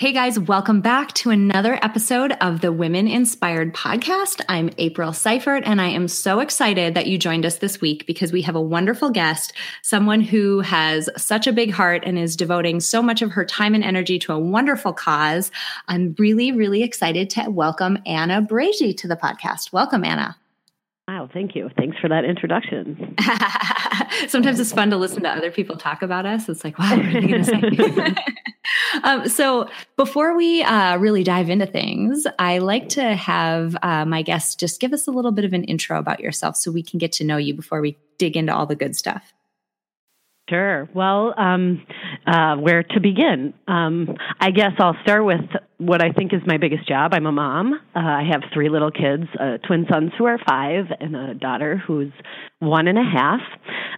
Hey guys, welcome back to another episode of the Women Inspired Podcast. I'm April Seifert, and I am so excited that you joined us this week because we have a wonderful guest, someone who has such a big heart and is devoting so much of her time and energy to a wonderful cause. I'm really, really excited to welcome Anna Bragi to the podcast. Welcome, Anna. Wow, thank you. Thanks for that introduction. Sometimes it's fun to listen to other people talk about us. It's like, wow, what are you going to say? um, so, before we uh, really dive into things, I like to have uh, my guests just give us a little bit of an intro about yourself so we can get to know you before we dig into all the good stuff. Sure. Well, um, uh, where to begin? Um, I guess I'll start with what I think is my biggest job. I'm a mom. Uh, I have three little kids, uh, twin sons who are five, and a daughter who's one and a half.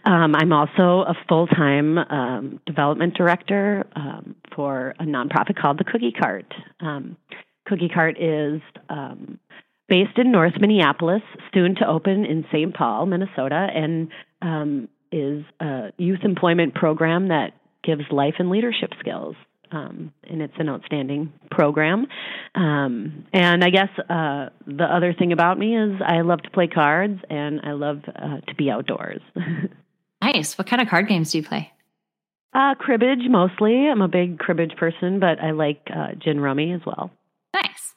Um, I'm also a full time um, development director um, for a nonprofit called the Cookie Cart. Um, Cookie Cart is um, based in North Minneapolis, soon to open in St. Paul, Minnesota, and um, is a youth employment program that gives life and leadership skills. Um, and it's an outstanding program. Um, and I guess uh, the other thing about me is I love to play cards and I love uh, to be outdoors. nice. What kind of card games do you play? Uh, cribbage mostly. I'm a big cribbage person, but I like uh, gin rummy as well. Nice.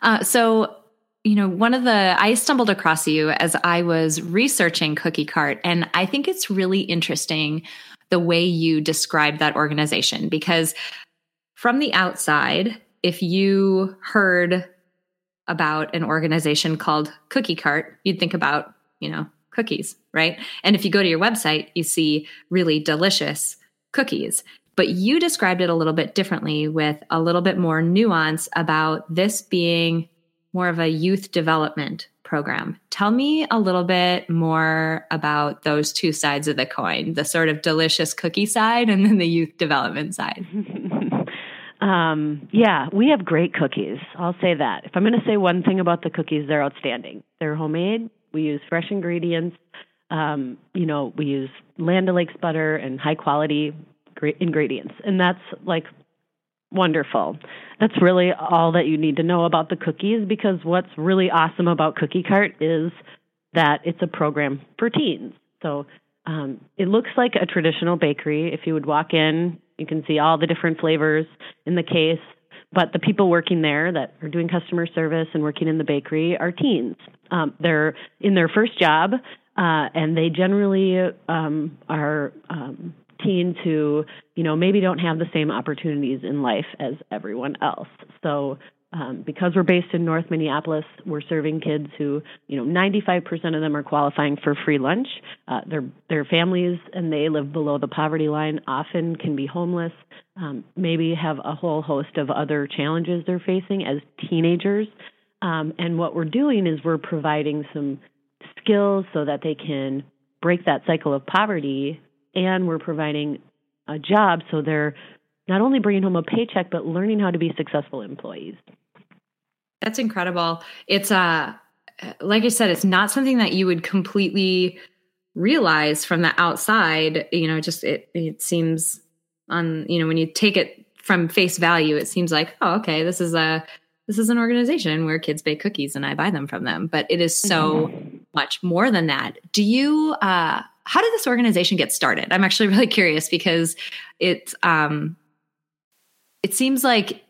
Uh, so you know, one of the, I stumbled across you as I was researching Cookie Cart, and I think it's really interesting the way you describe that organization because from the outside, if you heard about an organization called Cookie Cart, you'd think about, you know, cookies, right? And if you go to your website, you see really delicious cookies. But you described it a little bit differently with a little bit more nuance about this being more of a youth development program. Tell me a little bit more about those two sides of the coin the sort of delicious cookie side and then the youth development side. um, yeah, we have great cookies. I'll say that. If I'm going to say one thing about the cookies, they're outstanding. They're homemade, we use fresh ingredients. Um, you know, we use Land O'Lakes butter and high quality ingredients. And that's like wonderful. That's really all that you need to know about the cookies because what's really awesome about Cookie Cart is that it's a program for teens. So um, it looks like a traditional bakery. If you would walk in, you can see all the different flavors in the case. But the people working there that are doing customer service and working in the bakery are teens. Um, they're in their first job, uh, and they generally um, are um, teens who, you know, maybe don't have the same opportunities in life as everyone else. So um, because we're based in North Minneapolis, we're serving kids who, you know, 95% of them are qualifying for free lunch. Uh, their their families and they live below the poverty line, often can be homeless, um, maybe have a whole host of other challenges they're facing as teenagers. Um, and what we're doing is we're providing some skills so that they can break that cycle of poverty and we're providing a job so they're not only bringing home a paycheck but learning how to be successful employees. That's incredible. It's uh like i said it's not something that you would completely realize from the outside. You know just it it seems on you know when you take it from face value it seems like oh okay this is a this is an organization where kids bake cookies and i buy them from them. But it is so mm-hmm. much more than that. Do you uh how did this organization get started? I'm actually really curious because it um, it seems like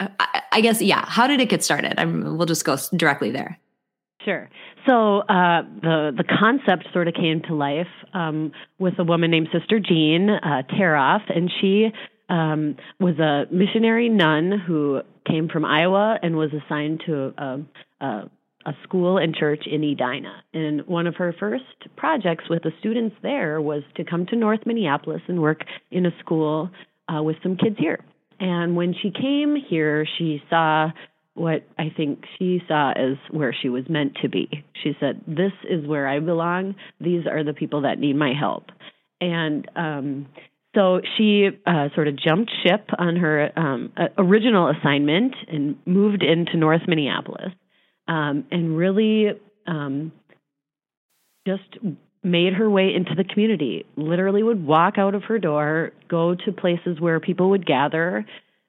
uh, I, I, guess yeah. How did it get started? I'm, we'll just go directly there. Sure. So uh, the the concept sort of came to life um, with a woman named Sister Jean uh, Thuerauf, and she um, was a missionary nun who came from Iowa and was assigned to a, a, a school and church in Edina. And one of her first projects with the students there was to come to North Minneapolis and work in a school uh, with some kids here. And when she came here, she saw what I think she saw as where she was meant to be. She said, "This is where I belong. These are the people that need my help." And um, so she uh, sort of jumped ship on her um, original assignment and moved into North Minneapolis, um, and really um, just made her way into the community. Literally, would walk out of her door, go to places where people would gather,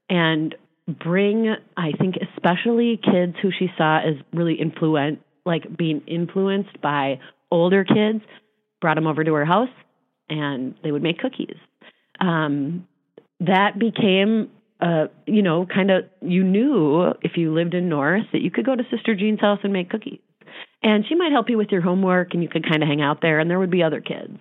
and bring. I think especially kids who she saw as really influent, like being influenced by older kids, brought them over to her house, and they would make cookies um, that became uh, you know, kind of you knew if you lived in North that you could go to Sister Jean's house and make cookies. And she might help you with your homework and you could kind of hang out there and there would be other kids.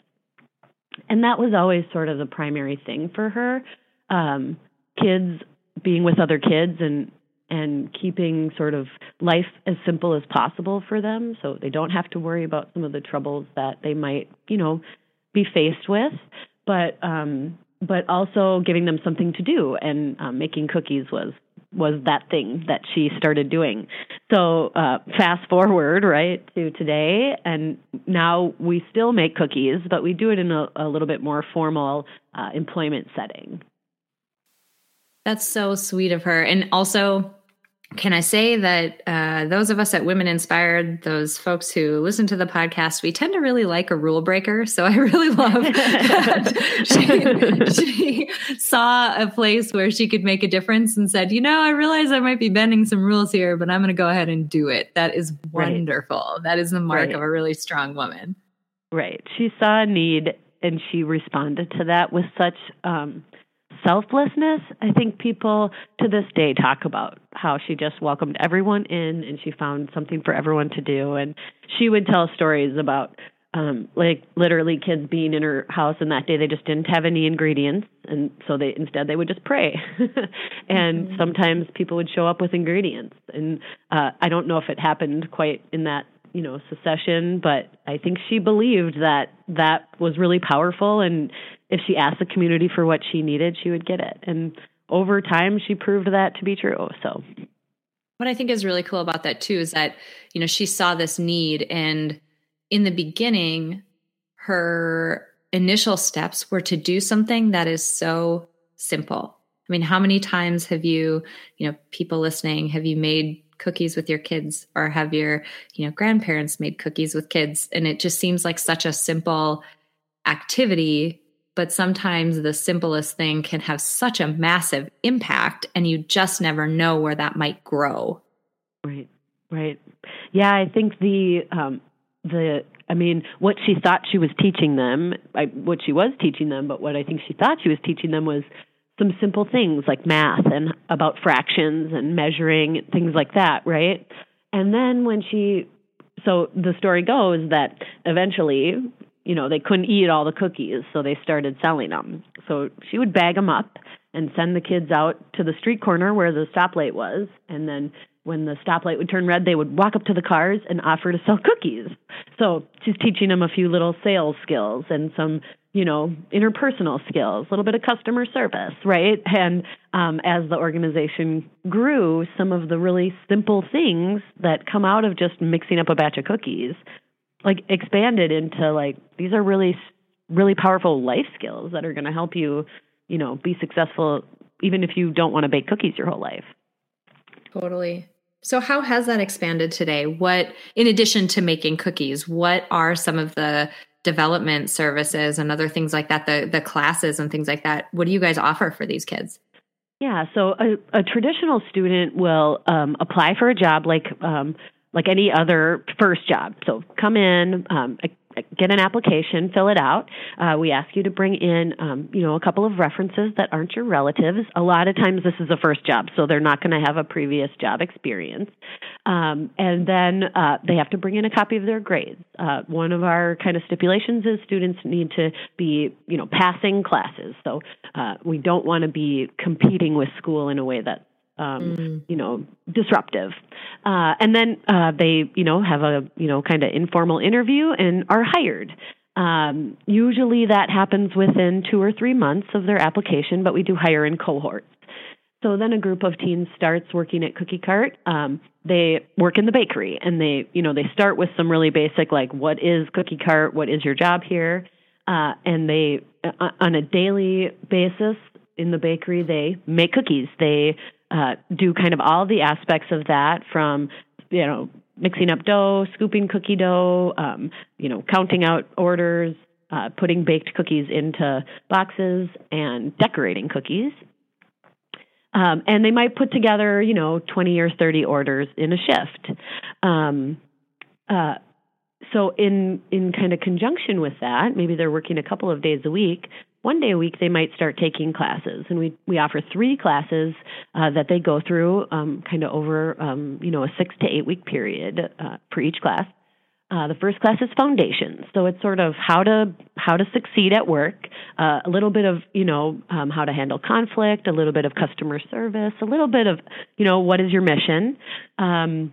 And that was always sort of the primary thing for her. Um, kids being with other kids and and keeping sort of life as simple as possible for them so they don't have to worry about some of the troubles that they might, you know, be faced with. But um but also giving them something to do and um, making cookies was was that thing that she started doing. So uh, fast forward right to today, and now we still make cookies, but we do it in a, a little bit more formal uh, employment setting. That's so sweet of her, and also can I say that uh, those of us at Women Inspired, those folks who listen to the podcast, we tend to really like a rule breaker. So I really love that she, she, saw a place where she could make a difference and said, you know, I realize I might be bending some rules here, but I'm going to go ahead and do it. That is wonderful. Right. That is the mark right. of a really strong woman. Right. She saw a need and she responded to that with such um, selflessness, I think people to this day talk about how she just welcomed everyone in and she found something for everyone to do. And she would tell stories about um like literally kids being in her house and that day they just didn't have any ingredients and so they instead they would just pray and mm-hmm. sometimes people would show up with ingredients and uh i don't know if it happened quite in that you know succession but i think she believed that that was really powerful and if she asked the community for what she needed, she would get it. And over time, she proved that to be true. So, what I think is really cool about that too is that, you know, she saw this need. And in the beginning, her initial steps were to do something that is so simple. I mean, how many times have you, you know, people listening, have you made cookies with your kids or have your, you know, grandparents made cookies with kids? And it just seems like such a simple activity but sometimes the simplest thing can have such a massive impact and you just never know where that might grow. Right right. Yeah i think the um the i mean what she thought she was teaching them I, what she was teaching them but what i think she thought she was teaching them was some simple things like math and about fractions and measuring things like that right? And then when she so the story goes that eventually you know, they couldn't eat all the cookies, so they started selling them. So she would bag them up and send the kids out to the street corner where the stoplight was, and then when the stoplight would turn red, they would walk up to the cars and offer to sell cookies. So she's teaching them a few little sales skills and some, you know, interpersonal skills, a little bit of customer service, right? And um, as the organization grew, some of the really simple things that come out of just mixing up a batch of cookies like expanded into like these are really really powerful life skills that are going to help you you know be successful even if you don't want to bake cookies your whole life. Totally. So how has that expanded today? What in addition to making cookies what are some of the development services and other things like that the the classes and things like that what do you guys offer for these kids? Yeah so a, a traditional student will um, apply for a job like um, like any other first job. So come in, um, get an application, fill it out. Uh, we ask you to bring in, um, you know, a couple of references that aren't your relatives. A lot of times this is a first job, so they're not going to have a previous job experience. Um, and then uh, they have to bring in a copy of their grades. Uh, one of our kind of stipulations is students need to be, you know, passing classes. So uh, we don't want to be competing with school in a way that um, mm. you know, disruptive. Uh, and then uh, they, you know, have a, you know, kind of informal interview and are hired. Um, usually that happens within two or three months of their application, but we do hire in cohorts. so then a group of teens starts working at Cookie Cart. Um, they work in the bakery and they, you know, they start with some really basic, like, what is Cookie Cart? What is your job here? Uh, and they, uh, on a daily basis in the bakery, they make cookies. They uh, do kind of all the aspects of that from, you know, mixing up dough, scooping cookie dough, um, you know, counting out orders, uh, putting baked cookies into boxes, and decorating cookies. Um, and they might put together, you know, 20 or 30 orders in a shift. Um, uh, so in in kind of conjunction with that, maybe they're working a couple of days a week. One day a week, they might start taking classes, and we we offer three classes uh, that they go through, um, kind of over um, you know a six to eight week period uh, for each class. Uh, the first class is foundations, so it's sort of how to how to succeed at work, uh, a little bit of you know um, how to handle conflict, a little bit of customer service, a little bit of you know what is your mission. Um,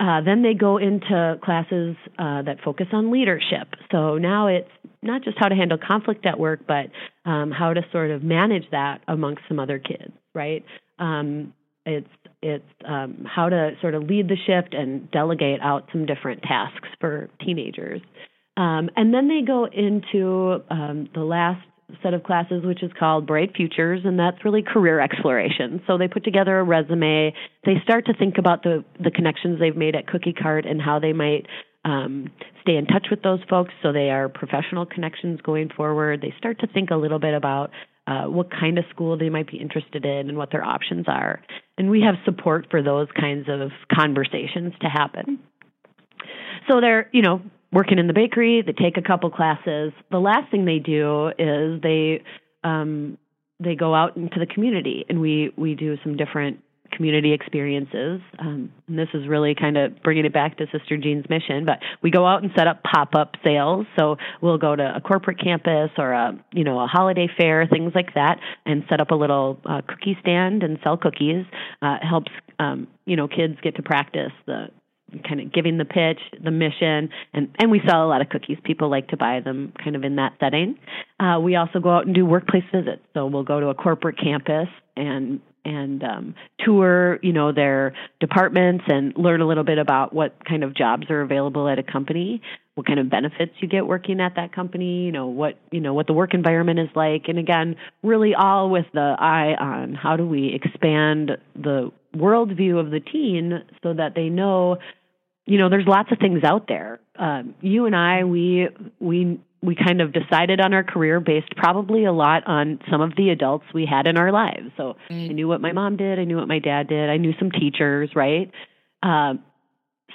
uh, then they go into classes uh, that focus on leadership. So now it's not just how to handle conflict at work, but um, how to sort of manage that amongst some other kids, right? Um, it's it's um, how to sort of lead the shift and delegate out some different tasks for teenagers. Um, and then they go into um, the last set of classes, which is called Bright Futures, and that's really career exploration. So they put together a resume. They start to think about the the connections they've made at Cookie Cart and how they might um, stay in touch with those folks so they are professional connections going forward. They start to think a little bit about uh, what kind of school they might be interested in and what their options are. And we have support for those kinds of conversations to happen. So they're, you know, working in the bakery. They take a couple classes. The last thing they do is they um, they go out into the community, and we we do some different community experiences. Um, and this is really kind of bringing it back to Sister Jean's mission. But we go out and set up pop up sales. So we'll go to a corporate campus or a you know a holiday fair, things like that, and set up a little uh, cookie stand and sell cookies. Uh, helps um, you know kids get to practice the kind of giving the pitch, the mission, and and we sell a lot of cookies. People like to buy them kind of in that setting. Uh, we also go out and do workplace visits. So we'll go to a corporate campus and and um, tour, you know, their departments and learn a little bit about what kind of jobs are available at a company, what kind of benefits you get working at that company, you know, what you know what the work environment is like, and again, really all with the eye on how do we expand the worldview of the teen so that they know you know, there's lots of things out there. Um, you and I, we we we kind of decided on our career based probably a lot on some of the adults we had in our lives. So. I knew what my mom did, I knew what my dad did, I knew some teachers, right? Um,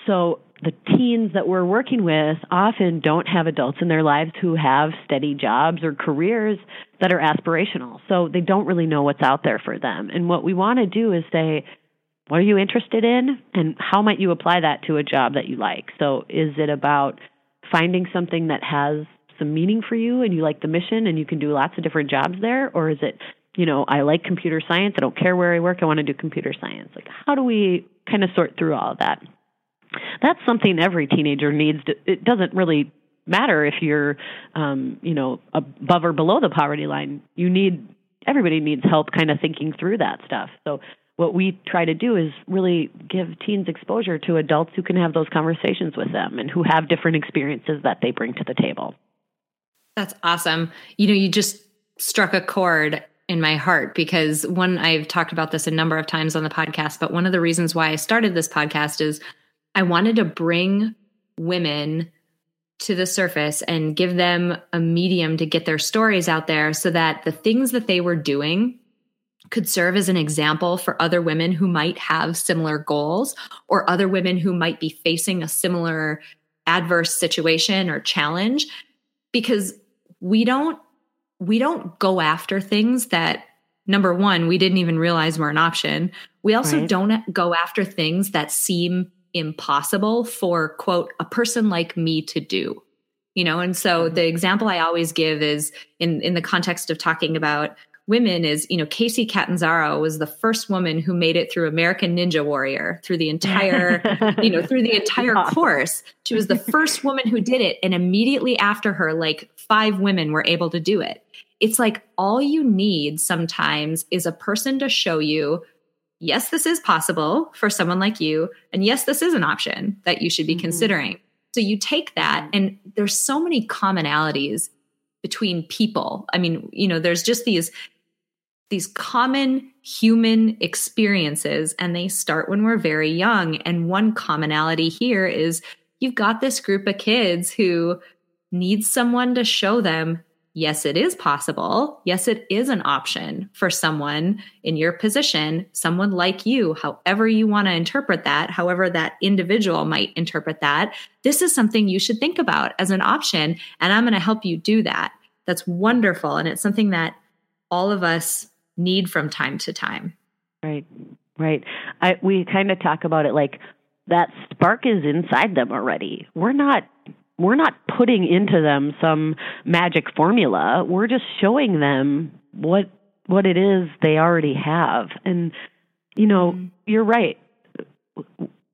so the teens that we're working with often don't have adults in their lives who have steady jobs or careers that are aspirational. So they don't really know what's out there for them. And what we want to do is say, what are you interested in and how might you apply that to a job that you like? So is it about finding something that has some meaning for you and you like the mission and you can do lots of different jobs there? Or is it you know i like computer science i don't care where i work i want to do computer science. Like how do we kind of sort through all of that? That's something every teenager needs to, it doesn't really matter if you're um you know above or below the poverty line. You need everybody needs help kind of thinking through that stuff. So what we try to do is really give teens exposure to adults who can have those conversations with them and who have different experiences that they bring to the table. That's awesome. You know, you just struck a chord in my heart because one, I've talked about this a number of times on the podcast, but one of the reasons why I started this podcast is I wanted to bring women to the surface and give them a medium to get their stories out there so that the things that they were doing could serve as an example for other women who might have similar goals or other women who might be facing a similar adverse situation or challenge because we don't we don't go after things that number 1 we didn't even realize were an option we also right. don't go after things that seem impossible for quote a person like me to do you know and so mm-hmm. the example i always give is in in the context of talking about women is, you know, Kacy Catanzaro was the first woman who made it through American Ninja Warrior through the entire, you know, through the entire course. She was the first woman who did it. And immediately after her, like five women were able to do it. it's like all you need sometimes is a person to show you yes, this is possible for someone like you. And yes, this is an option that you should be mm-hmm. considering. So you take that, mm-hmm. and there's so many commonalities between people. I mean, you know, there's just these these common human experiences and they start when we're very young and one commonality here is you've got this group of kids who need someone to show them yes, it is possible. Yes, it is an option for someone in your position, someone like you, however you want to interpret that, however that individual might interpret that. This is something you should think about as an option. And I'm going to help you do that. That's wonderful. And it's something that all of us need from time to time. Right, right. I, we kind of talk about it like that spark is inside them already. We're not we're not putting into them some magic formula. We're just showing them what what it is they already have. And you know, mm-hmm. you're right.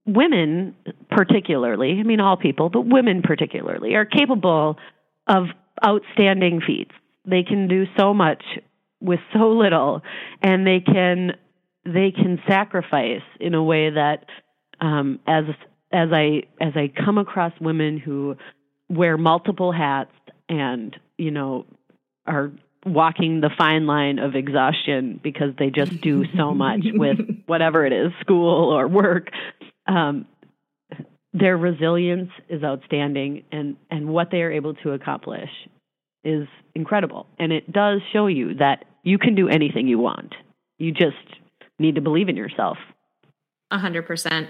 Women particularly, I mean all people, but women particularly are capable of outstanding feats. They can do so much with so little and they can they can sacrifice in a way that um, as as I as I come across women who wear multiple hats and you know are walking the fine line of exhaustion because they just do so much with whatever it is school or work um, their resilience is outstanding and and what they are able to accomplish is incredible. And it does show you that you can do anything you want you just need to believe in yourself a hundred percent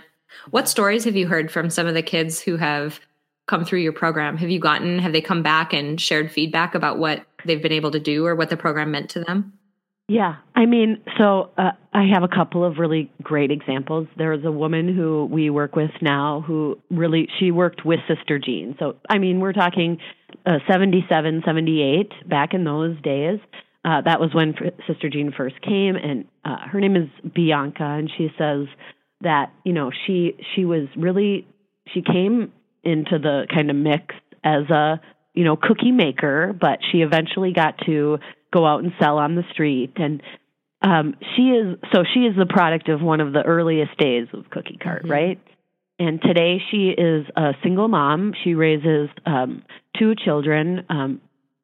what stories have you heard from some of the kids who have come through your program? Have you gotten, have they come back and shared feedback about what they've been able to do or what the program meant to them? Yeah, I mean, so uh, I have a couple of really great examples. There's a woman who we work with now who really, she worked with Sister Jean. So, I mean, we're talking uh, 77, 78, back in those days. Uh, that was when Sister Jean first came, and uh, her name is Bianca, and she says that you know she she was really she came into the kind of mix as a you know cookie maker but she eventually got to go out and sell on the street. And um she is so she is the product of one of the earliest days of cookie cart mm-hmm. right? And today she is a single mom. She raises um two children um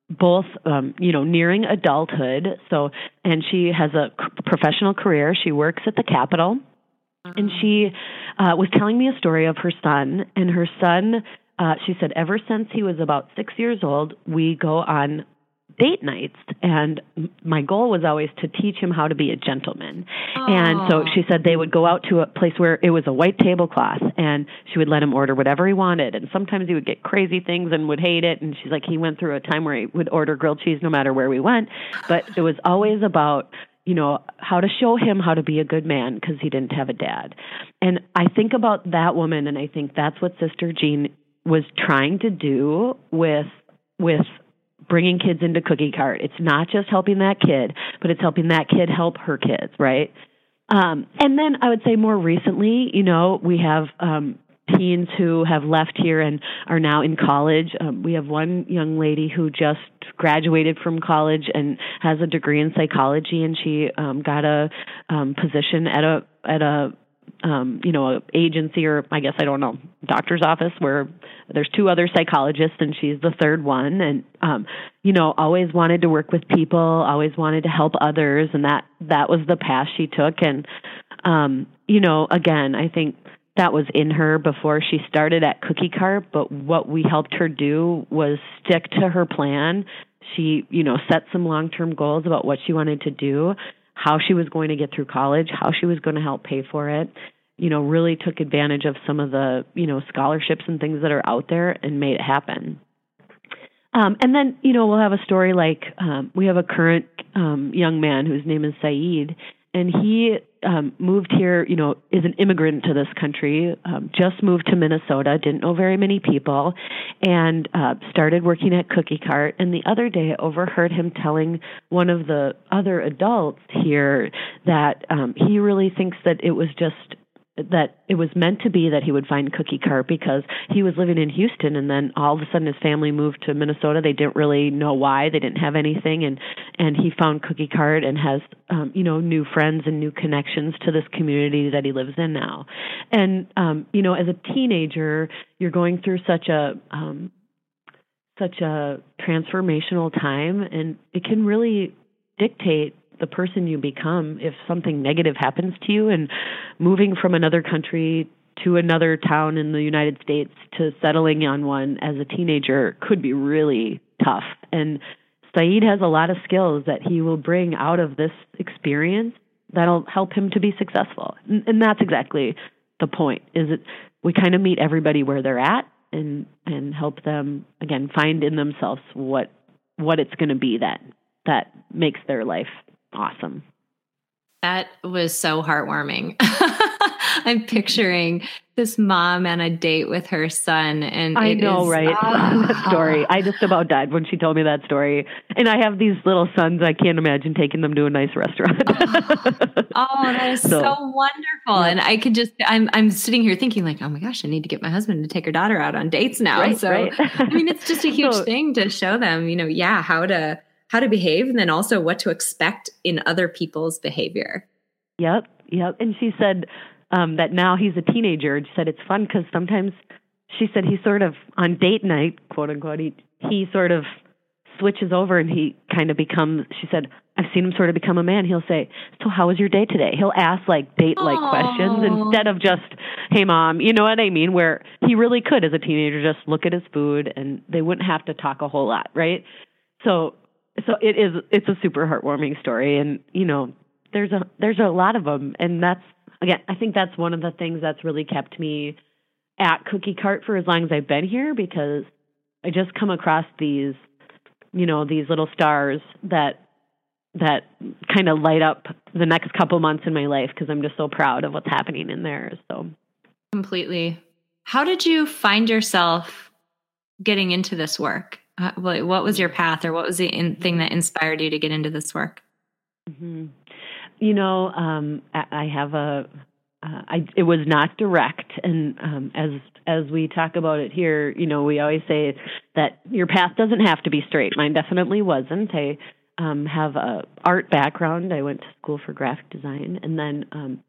both um you know nearing adulthood. So and she has a professional career. She works at the capitol. And she uh, was telling me a story of her son, and her son, uh, she said, ever since he was about six years old, we go on date nights and my goal was always to teach him how to be a gentleman. And so she said they would go out to a place where it was a white tablecloth and she would let him order whatever he wanted. And sometimes he would get crazy things and would hate it. And she's like he went through a time where he would order grilled cheese no matter where we went. But it was always about you know, how to show him how to be a good man because he didn't have a dad. And I think about that woman and I think that's what Sister Jean was trying to do with with bringing kids into cookie cart. It's not just helping that kid, but it's helping that kid help her kids, right? Um, and then I would say more recently, you know, we have um, teens who have left here and are now in college. Um, we have one young lady who just graduated from college and has a degree in psychology, and she um, got a um, position at a at a um, you know, a agency or I guess I don't know, doctor's office where there's two other psychologists and she's the third one. And um, you know, always wanted to work with people, always wanted to help others. And that that was the path she took. And um, you know, again, I think that was in her before she started at Cookie Cart, but what we helped her do was stick to her plan. She, you know, set some long-term goals about what she wanted to do, how she was going to get through college, how she was going to help pay for it. You know, really took advantage of some of the, you know, scholarships and things that are out there and made it happen. Um, and then, you know, we'll have a story like um, we have a current um, young man whose name is Saeed, and he um, moved here, you know, is an immigrant to this country, um, just moved to Minnesota, didn't know very many people, and uh, started working at Cookie Cart. And the other day, I overheard him telling one of the other adults here that um, he really thinks that it was just that it was meant to be that he would find Cookie Cart because he was living in Houston and then all of a sudden his family moved to Minnesota. They didn't really know why. They didn't have anything and and he found Cookie Cart and has um you know new friends and new connections to this community that he lives in now. And um you know as a teenager you're going through such a um such a transformational time and it can really dictate the person you become if something negative happens to you and moving from another country to another town in the United States to settling on one as a teenager could be really tough. And Saeed has a lot of skills that he will bring out of this experience that'll help him to be successful. And, that's exactly the point is that we kind of meet everybody where they're at and and help them again find in themselves what what it's going to be that that makes their life awesome. That was so heartwarming. I'm picturing this mom on a date with her son, and I know, is, right? that story. I just about died when she told me that story. And I have these little sons. I can't imagine taking them to a nice restaurant. Oh, oh, that is so, so wonderful. Yeah. And I could just, I'm, I'm sitting here thinking, like, oh my gosh, I need to get my husband to take her daughter out on dates now. Right, so, right. I mean, it's just a huge so, thing to show them, you know, yeah, how to how to behave and then also what to expect in other people's behavior. Yep, yep. And she said um, that now he's a teenager. She said it's fun because sometimes she said he sort of on date night, quote unquote, he, he sort of switches over and he kind of becomes she said i've seen him sort of become a man he'll say so how was your day today he'll ask like date like questions instead of just hey mom you know what i mean where he really could as a teenager just look at his food and they wouldn't have to talk a whole lot right so so it is it's a super heartwarming story and you know there's a there's a lot of them and that's again i think that's one of the things that's really kept me at cookie cart for as long as i've been here because i just come across these you know these little stars that that kind of light up the next couple months in my life because i'm just so proud of what's happening in there so. Completely. How did you find yourself getting into this work uh, what was your path or what was the in, thing that inspired you to get into this work? Mm-hmm. You know, um, I have a. Uh, I, it was not direct, and um, as as we talk about it here, you know, we always say that your path doesn't have to be straight. Mine definitely wasn't. I um, have a art background. I went to school for graphic design, and then um,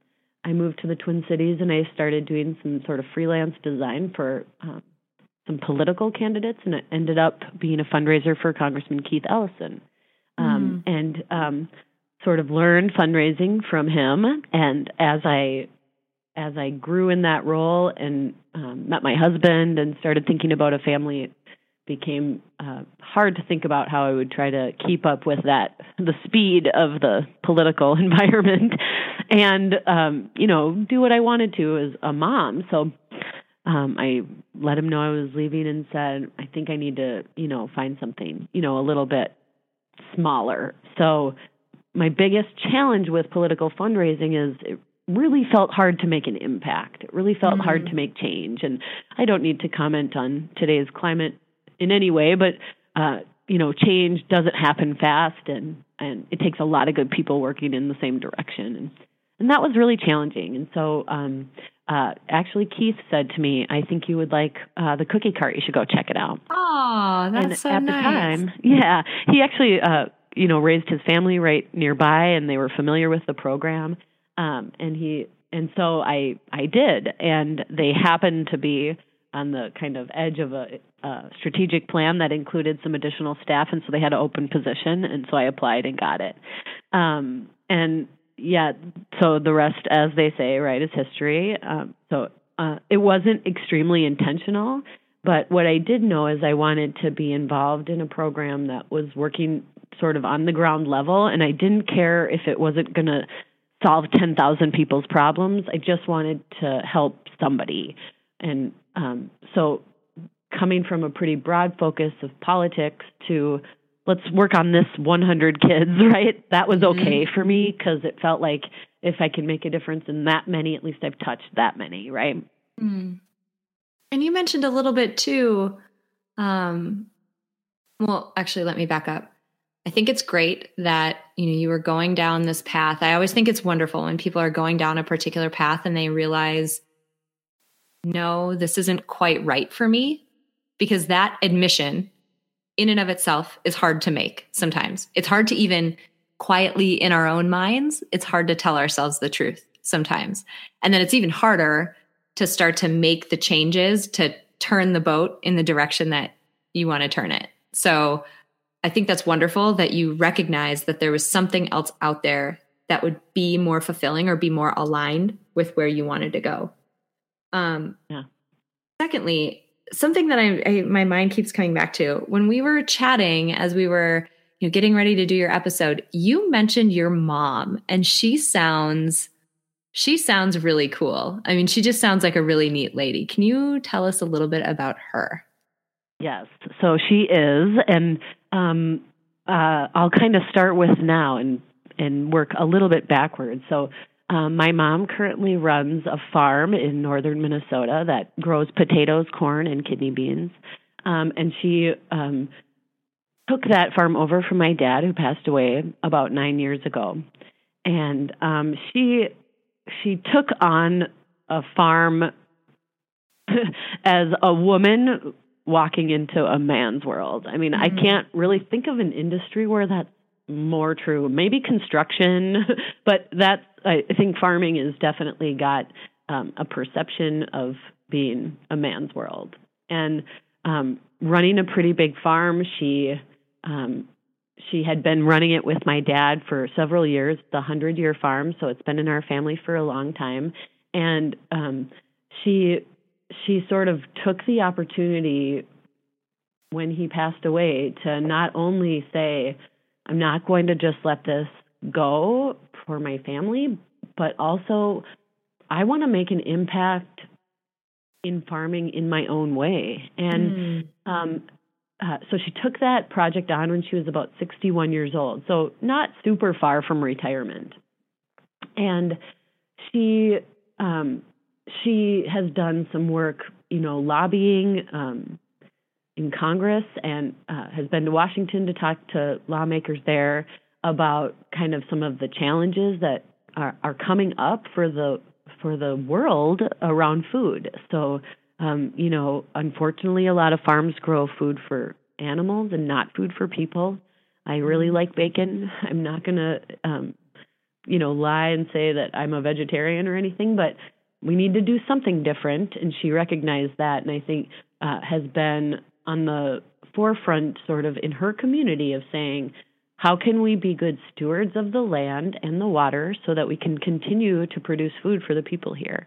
I moved to the Twin Cities, and I started doing some sort of freelance design for um, some political candidates, and it ended up being a fundraiser for Congressman Keith Ellison. Um, mm. And um, sort of learned fundraising from him. And as I as I grew in that role and um, met my husband and started thinking about a family, it became uh, hard to think about how I would try to keep up with that the speed of the political environment, and um, you know do what I wanted to as a mom. So um, I let him know I was leaving and said, I think I need to, you know, find something, you know, a little bit smaller. So my biggest challenge with political fundraising is it really felt hard to make an impact. It really felt mm-hmm. hard to make change. And I don't need to comment on today's climate in any way, but uh, you know, change doesn't happen fast and and it takes a lot of good people working in the same direction. And and that was really challenging. And so um uh, actually, Keith said to me, "I think you would like uh, the cookie cart. You should go check it out." Oh, that's and so at nice. the time, yeah, he actually, uh, you know, raised his family right nearby, and they were familiar with the program. Um, and he, and so I, I did, and they happened to be on the kind of edge of a, a strategic plan that included some additional staff, and so they had an open position, and so I applied and got it. Um, and yeah, so the rest, as they say, right, is history. Um, so uh, it wasn't extremely intentional, but what I did know is I wanted to be involved in a program that was working sort of on the ground level, and I didn't care if it wasn't going to solve 10,000 people's problems. I just wanted to help somebody. And um, so coming from a pretty broad focus of politics to let's work on this 100 kids, right? That was mm-hmm. okay mm-hmm. for me because it felt like if I can make a difference in that many, at least I've touched that many, right? Mm. And you mentioned a little bit too. Um, well, actually, let me back up. I think it's great that you know you were going down this path. I always think it's wonderful when people are going down a particular path and they realize no, this isn't quite right for me because that admission in and of itself is hard to make sometimes. It's hard to even quietly in our own minds, it's hard to tell ourselves the truth sometimes. And then it's even harder to start to make the changes to turn the boat in the direction that you want to turn it. So I think that's wonderful that you recognize that there was something else out there that would be more fulfilling or be more aligned with where you wanted to go. Um, yeah. Secondly, something that I, I, my mind keeps coming back to when we were chatting as we were you know getting ready to do your episode you mentioned your mom and she sounds she sounds really cool. I mean she just sounds like a really neat lady. Can you tell us a little bit about her? Yes. So she is and um, uh, i'll kind of start with now and and work a little bit backwards. So um, my mom currently runs a farm in northern Minnesota that grows potatoes, corn, and kidney beans. Um, and she um, took that farm over from my dad, who passed away about nine years ago. And um, she she took on a farm as a woman walking into a man's world. I mean, mm-hmm. I can't really think of an industry where that's more true. Maybe construction, but that I think farming has definitely got um, a perception of being a man's world. And um, running a pretty big farm, she um, she had been running it with my dad for several years. The hundred year farm, so it's been in our family for a long time. And um, she she sort of took the opportunity when he passed away to not only say I'm not going to just let this go for my family, but also I want to make an impact in farming in my own way. And mm. um, uh, so she took that project on when she was about 61 years old, so not super far from retirement. And she um, she has done some work, you know, lobbying. Um, in Congress and uh, has been to Washington to talk to lawmakers there about kind of some of the challenges that are, are coming up for the for the world around food. So, um, you know, unfortunately, a lot of farms grow food for animals and not food for people. I really mm-hmm. like bacon. I'm not going to, um, you know, lie and say that I'm a vegetarian or anything, but we need to do something different. And she recognized that, and I think uh, has been on the forefront, sort of in her community, of saying, how can we be good stewards of the land and the water so that we can continue to produce food for the people here?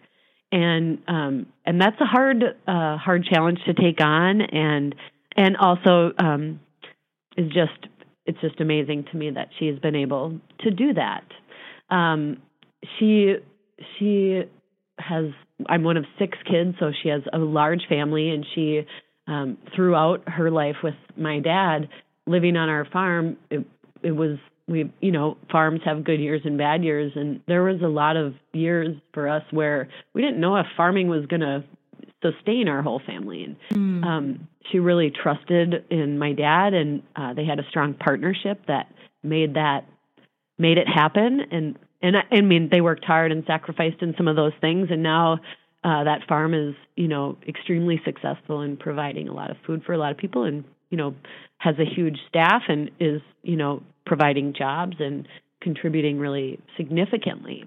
And um, and that's a hard uh, hard challenge to take on, and and also um, is just it's just amazing to me that she has been able to do that. Um, she she has I'm one of six kids, so she has a large family, and she um, throughout her life with my dad living on our farm, it, it was we you know farms have good years and bad years. And there was a lot of years for us where we didn't know if farming was going to sustain our whole family. And mm. um she really trusted in my dad and uh they had a strong partnership that made that made it happen. And and I, I mean they worked hard and sacrificed in some of those things. And now uh, that farm is, you know, extremely successful in providing a lot of food for a lot of people, and you know, has a huge staff and is, you know, providing jobs and contributing really significantly.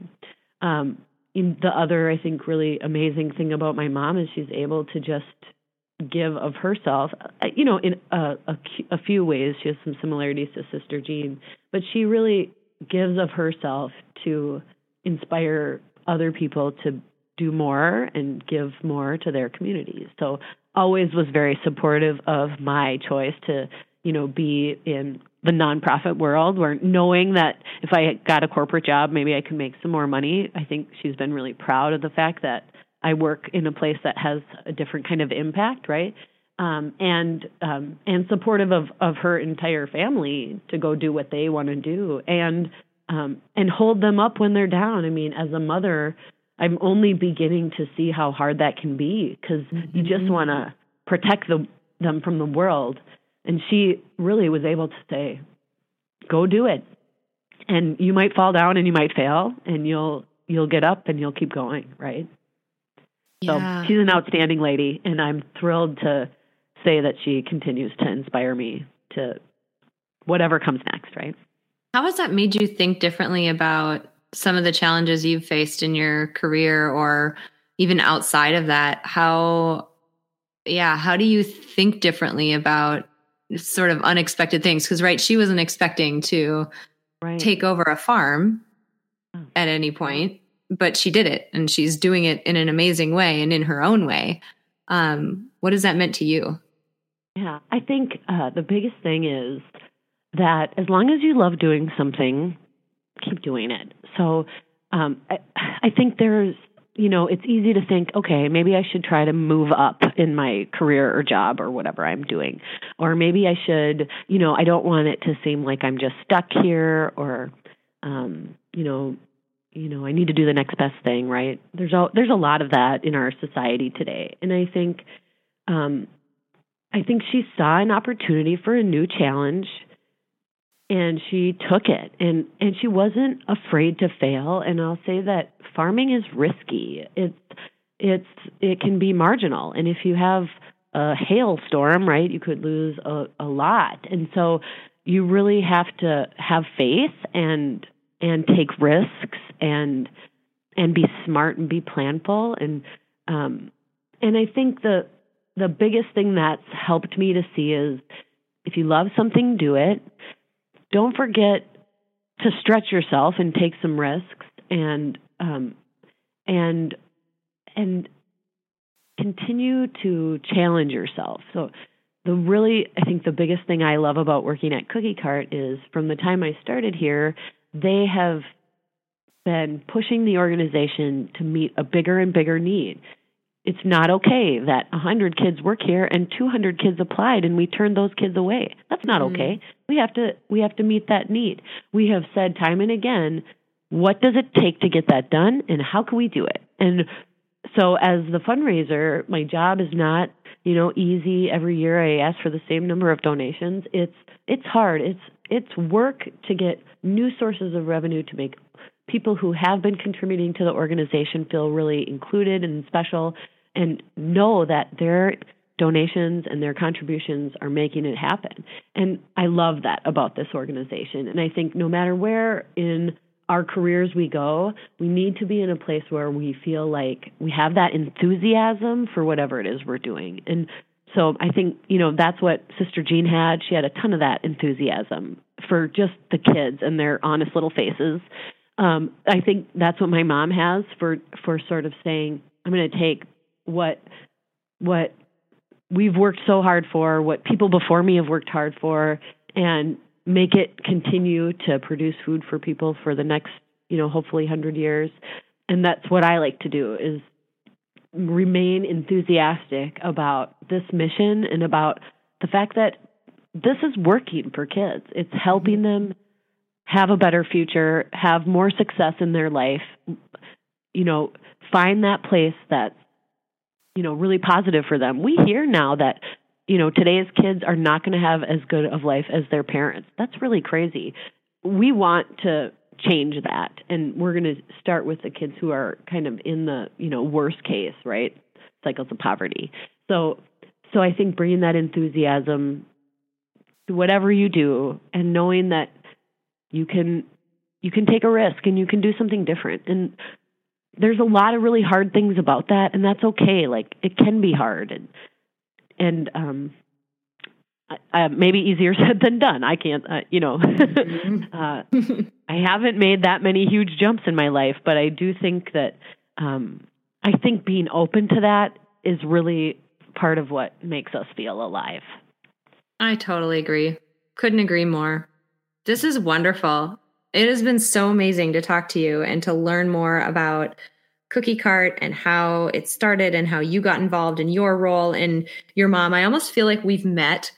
Um, the other, I think, really amazing thing about my mom is she's able to just give of herself, uh, you know, in a, a, a few ways. She has some similarities to Sister Jean, but she really gives of herself to inspire other people to do more and give more to their communities. So always was very supportive of my choice to, you know, be in the nonprofit world where knowing that if I got a corporate job, maybe I could make some more money. I think she's been really proud of the fact that I work in a place that has a different kind of impact, right? Um, and um, and supportive of of her entire family to go do what they want to do and um, and hold them up when they're down. I mean, as a mother, I'm only beginning to see how hard that can be because mm-hmm. you just want to protect the, them from the world. And she really was able to say, go do it. And you might fall down and you might fail and you'll you'll get up and you'll keep going, right? Yeah. So she's an outstanding lady and I'm thrilled to say that she continues to inspire me to whatever comes next, right? How has that made you think differently about some of the challenges you've faced in your career or even outside of that? How, yeah, how do you think differently about sort of unexpected things? Because, right, she wasn't expecting to right. take over a farm oh. at any point, but she did it and she's doing it in an amazing way and in her own way. Um, what has that meant to you? Yeah, I think uh, the biggest thing is that as long as you love doing something, keep doing it. So um, I, I think there's, you know, it's easy to think, okay, maybe I should try to move up in my career or job or whatever I'm doing. Or maybe I should, you know, I don't want it to seem like I'm just stuck here or, um, you know, you know, I need to do the next best thing, right? There's a, there's a lot of that in our society today. And I think um, I think she saw an opportunity for a new challenge and she took it and and she wasn't afraid to fail and I'll say that farming is risky. It's it's it can be marginal and if you have a hailstorm, right, you could lose a, a lot. And so you really have to have faith and and take risks and and be smart and be planful and um and I think the the biggest thing that's helped me to see is if you love something, do it. Don't forget to stretch yourself and take some risks and um, and and continue to challenge yourself. So the really I think the biggest thing I love about working at Cookie Cart is from the time I started here, they have been pushing the organization to meet a bigger and bigger need it's not okay that 100 kids work here and 200 kids applied and we turned those kids away. That's not mm-hmm. okay. We have to we have to meet that need. We have said time and again, what does it take to get that done and how can we do it? And so as the fundraiser, my job is not, you know, easy. Every year I ask for the same number of donations. It's it's hard. It's it's work to get new sources of revenue to make people who have been contributing to the organization feel really included and special and know that their donations and their contributions are making it happen. And I love that about this organization. And I think no matter where in our careers we go, we need to be in a place where we feel like we have that enthusiasm for whatever it is we're doing. And so I think, you know, that's what Sister Jean had. She had a ton of that enthusiasm for just the kids and their honest little faces. Um, I think that's what my mom has for for sort of saying, I'm going to take what what we've worked so hard for, what people before me have worked hard for, and make it continue to produce food for people for the next, you know, hopefully 100 years. And that's what I like to do is remain enthusiastic about this mission and about the fact that this is working for kids. It's helping mm-hmm. them have a better future, have more success in their life, you know, find that place that's you know, really positive for them. We hear now that, you know, today's kids are not going to have as good of life as their parents. That's really crazy. We want to change that and we're going to start with the kids who are kind of in the, you know, worst case, right? Cycles of poverty. So so I think bringing that enthusiasm to whatever you do and knowing that you can you can take a risk and you can do something different. And there's a lot of really hard things about that and that's okay. Like it can be hard and and um uh, maybe easier said than done. I can't uh, you know. Mm-hmm. uh, i haven't made that many huge jumps in my life but i do think that um i think being open to that is really part of what makes us feel alive. I totally agree. Couldn't agree more. This is wonderful. It has been so amazing to talk to you and to learn more about Cookie Cart and how it started and how you got involved in your role and your mom. I almost feel like we've met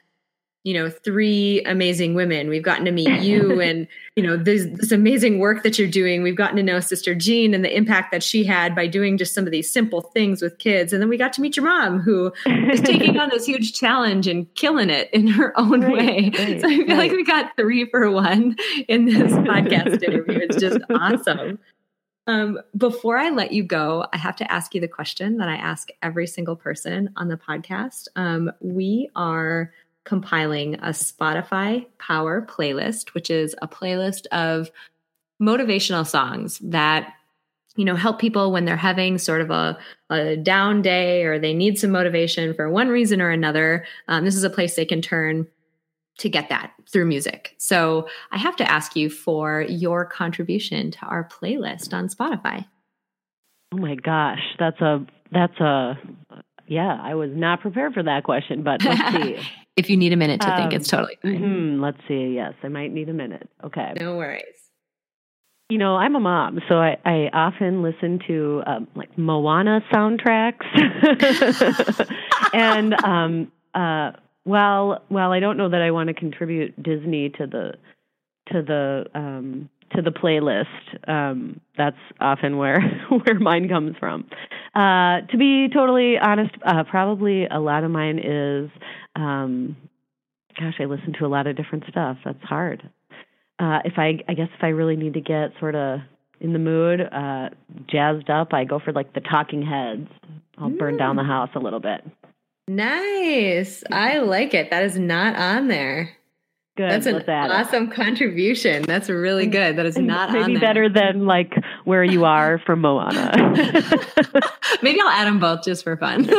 you know three amazing women. We've gotten to meet you and you know this, this amazing work that you're doing. We've gotten to know sister jean and the impact that she had by doing just some of these simple things with kids. And then we got to meet your mom who is taking on this huge challenge and killing it in her own right, way. right, so i feel right. like we got three for one in this podcast interview. It's just awesome um, before I let you go, I have to ask you the question that I ask every single person on the podcast. Um, we are compiling a Spotify Power playlist, which is a playlist of motivational songs that you know help people when they're having sort of a, a down day or they need some motivation for one reason or another um, this is a place they can turn to get that through music so i have to ask you for your contribution to our playlist on spotify oh my gosh that's a that's a yeah i was not prepared for that question but let's see if you need a minute to um, think, it's totally fine. Mm-hmm, let's see. Yes, I might need a minute. Okay. No worries. You know, I'm a mom, so I, I often listen to um, like Moana soundtracks, and um, uh, while while I don't know that I want to contribute Disney to the to the um, to the playlist, um, that's often where where mine comes from. Uh, to be totally honest, uh, probably a lot of mine is um, gosh, I listen to a lot of different stuff. That's hard. Uh, if I, I guess if I really need to get sort of in the mood, uh, jazzed up, I go for like the Talking Heads. I'll mm. burn down the mm. house a little bit. Nice. I like it. That is not on there. Good. That's an awesome contribution. That's really good. That is not maybe better than like where you are from Moana. maybe I'll add them both just for fun.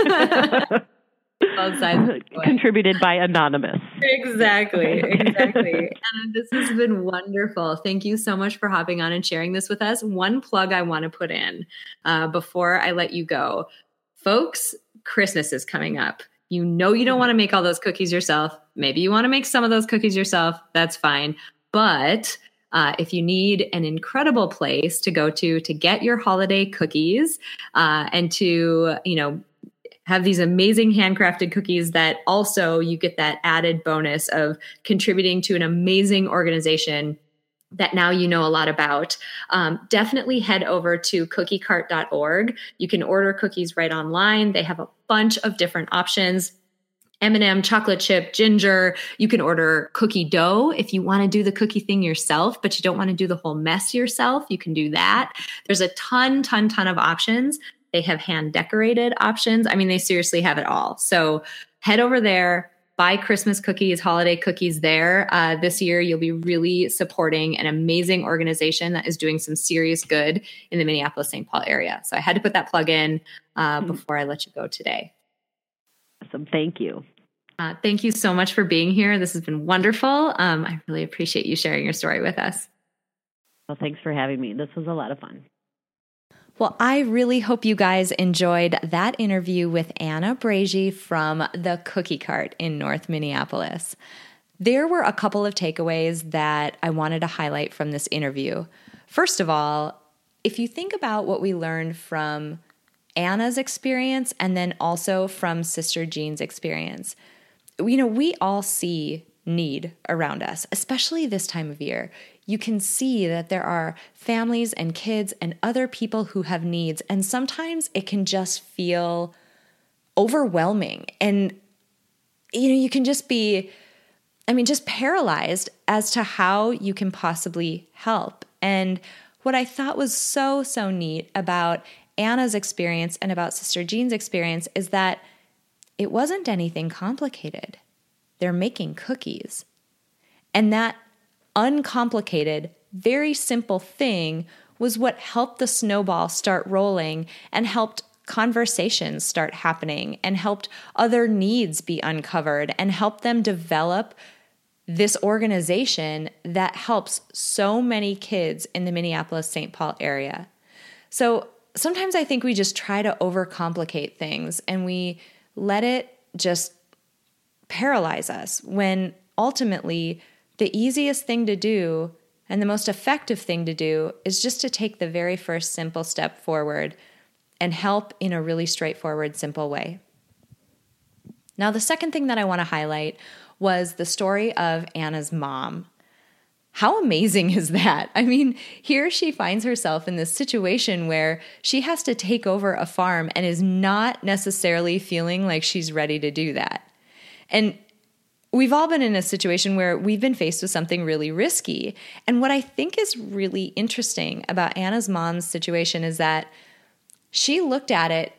both sides contributed by anonymous exactly exactly and this has been wonderful thank you so much for hopping on and sharing this with us one plug i want to put in uh, before i let you go folks christmas is coming up. You know you don't want to make all those cookies yourself. Maybe you want to make some of those cookies yourself. That's fine. But uh, if you need an incredible place to go to to get your holiday cookies uh, and to you know have these amazing handcrafted cookies that also you get that added bonus of contributing to an amazing organization that now you know a lot about, um, definitely head over to cookiecart.org. You can order cookies right online. They have a bunch of different options. M&M, chocolate chip, ginger. You can order cookie dough if you want to do the cookie thing yourself, but you don't want to do the whole mess yourself. You can do that. There's a ton, ton, ton of options. They have hand decorated options. I mean, they seriously have it all. So head over there, buy Christmas cookies, holiday cookies there. Uh, this year, you'll be really supporting an amazing organization that is doing some serious good in the Minneapolis St. Paul area. So I had to put that plug in uh, mm-hmm. before I let you go today. Awesome. Thank you. Uh, thank you so much for being here. This has been wonderful. Um, I really appreciate you sharing your story with us. Well, thanks for having me. This was a lot of fun. Well, I really hope you guys enjoyed that interview with Anna Bragi from the Cookie Cart in North Minneapolis. There were a couple of takeaways that I wanted to highlight from this interview. First of all, if you think about what we learned from Anna's experience and then also from Sister Jean's experience, you know, we all see need around us, especially this time of year you can see that there are families and kids and other people who have needs. And sometimes it can just feel overwhelming. And, you know, you can just be, I mean, just paralyzed as to how you can possibly help. And what I thought was so, so neat about Anna's experience and about Sister Jean's experience is that it wasn't anything complicated. They're making cookies. And that uncomplicated, very simple thing was what helped the snowball start rolling and helped conversations start happening and helped other needs be uncovered and helped them develop this organization that helps so many kids in the Minneapolis St. Paul area. So sometimes I think we just try to overcomplicate things and we let it just paralyze us when ultimately the easiest thing to do and the most effective thing to do is just to take the very first simple step forward and help in a really straightforward, simple way. Now, the second thing that I want to highlight was the story of Anna's mom. How amazing is that? I mean, here she finds herself in this situation where she has to take over a farm and is not necessarily feeling like she's ready to do that. And we've all been in a situation where we've been faced with something really risky. And what I think is really interesting about Anna's mom's situation is that she looked at it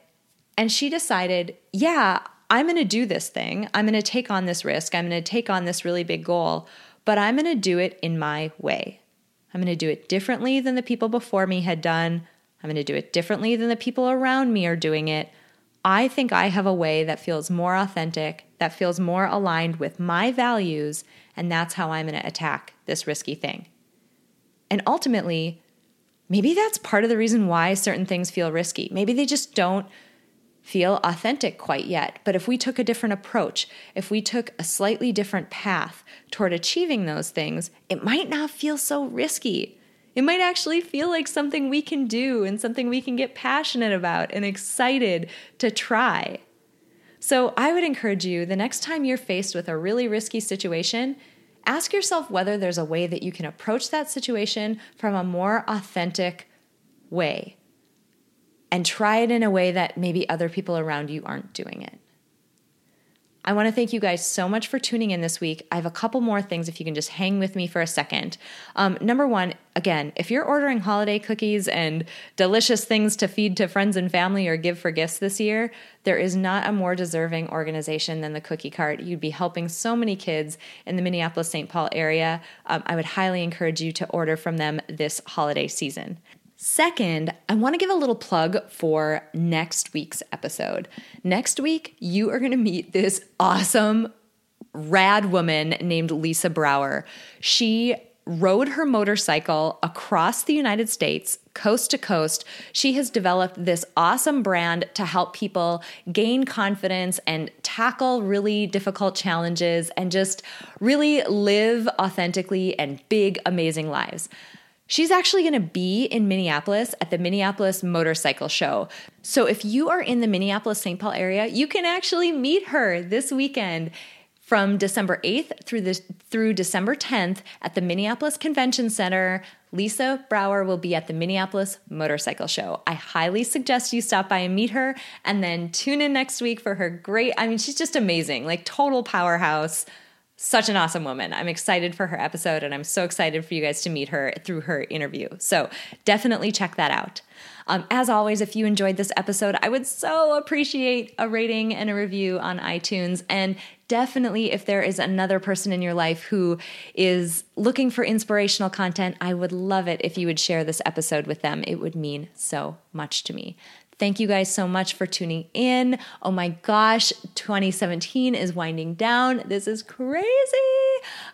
and she decided, yeah, I'm going to do this thing. I'm going to take on this risk. I'm going to take on this really big goal, but I'm going to do it in my way. I'm going to do it differently than the people before me had done. I'm going to do it differently than the people around me are doing it. I think I have a way that feels more authentic, that feels more aligned with my values, and that's how I'm going to attack this risky thing. And ultimately, maybe that's part of the reason why certain things feel risky. Maybe they just don't feel authentic quite yet. But if we took a different approach, if we took a slightly different path toward achieving those things, it might not feel so risky. It might actually feel like something we can do and something we can get passionate about and excited to try. So I would encourage you the next time you're faced with a really risky situation, ask yourself whether there's a way that you can approach that situation from a more authentic way and try it in a way that maybe other people around you aren't doing it. I want to thank you guys so much for tuning in this week. I have a couple more things if you can just hang with me for a second. Um, number one, again, if you're ordering holiday cookies and delicious things to feed to friends and family or give for gifts this year, there is not a more deserving organization than the Cookie Cart. You'd be helping so many kids in the Minneapolis St. Paul area. Um, I would highly encourage you to order from them this holiday season. Second, I want to give a little plug for next week's episode. Next week, you are going to meet this awesome, rad woman named Lisa Brower. She rode her motorcycle across the United States, coast to coast. She has developed this awesome brand to help people gain confidence and tackle really difficult challenges and just really live authentically and big, amazing lives. She's actually going to be in Minneapolis at the Minneapolis Motorcycle Show. So if you are in the Minneapolis St. Paul area, you can actually meet her this weekend from December 8th through the, through December 10th at the Minneapolis Convention Center. Lisa Brower will be at the Minneapolis Motorcycle Show. I highly suggest you stop by and meet her and then tune in next week for her great I mean she's just amazing, like total powerhouse such an awesome woman. I'm excited for her episode and I'm so excited for you guys to meet her through her interview. So definitely check that out. Um, as always, if you enjoyed this episode, I would so appreciate a rating and a review on iTunes. And definitely, if there is another person in your life who is looking for inspirational content, I would love it if you would share this episode with them. It would mean so much to me. Thank you guys so much for tuning in. Oh my gosh, 2017 is winding down. This is crazy.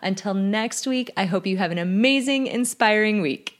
Until next week, I hope you have an amazing, inspiring week.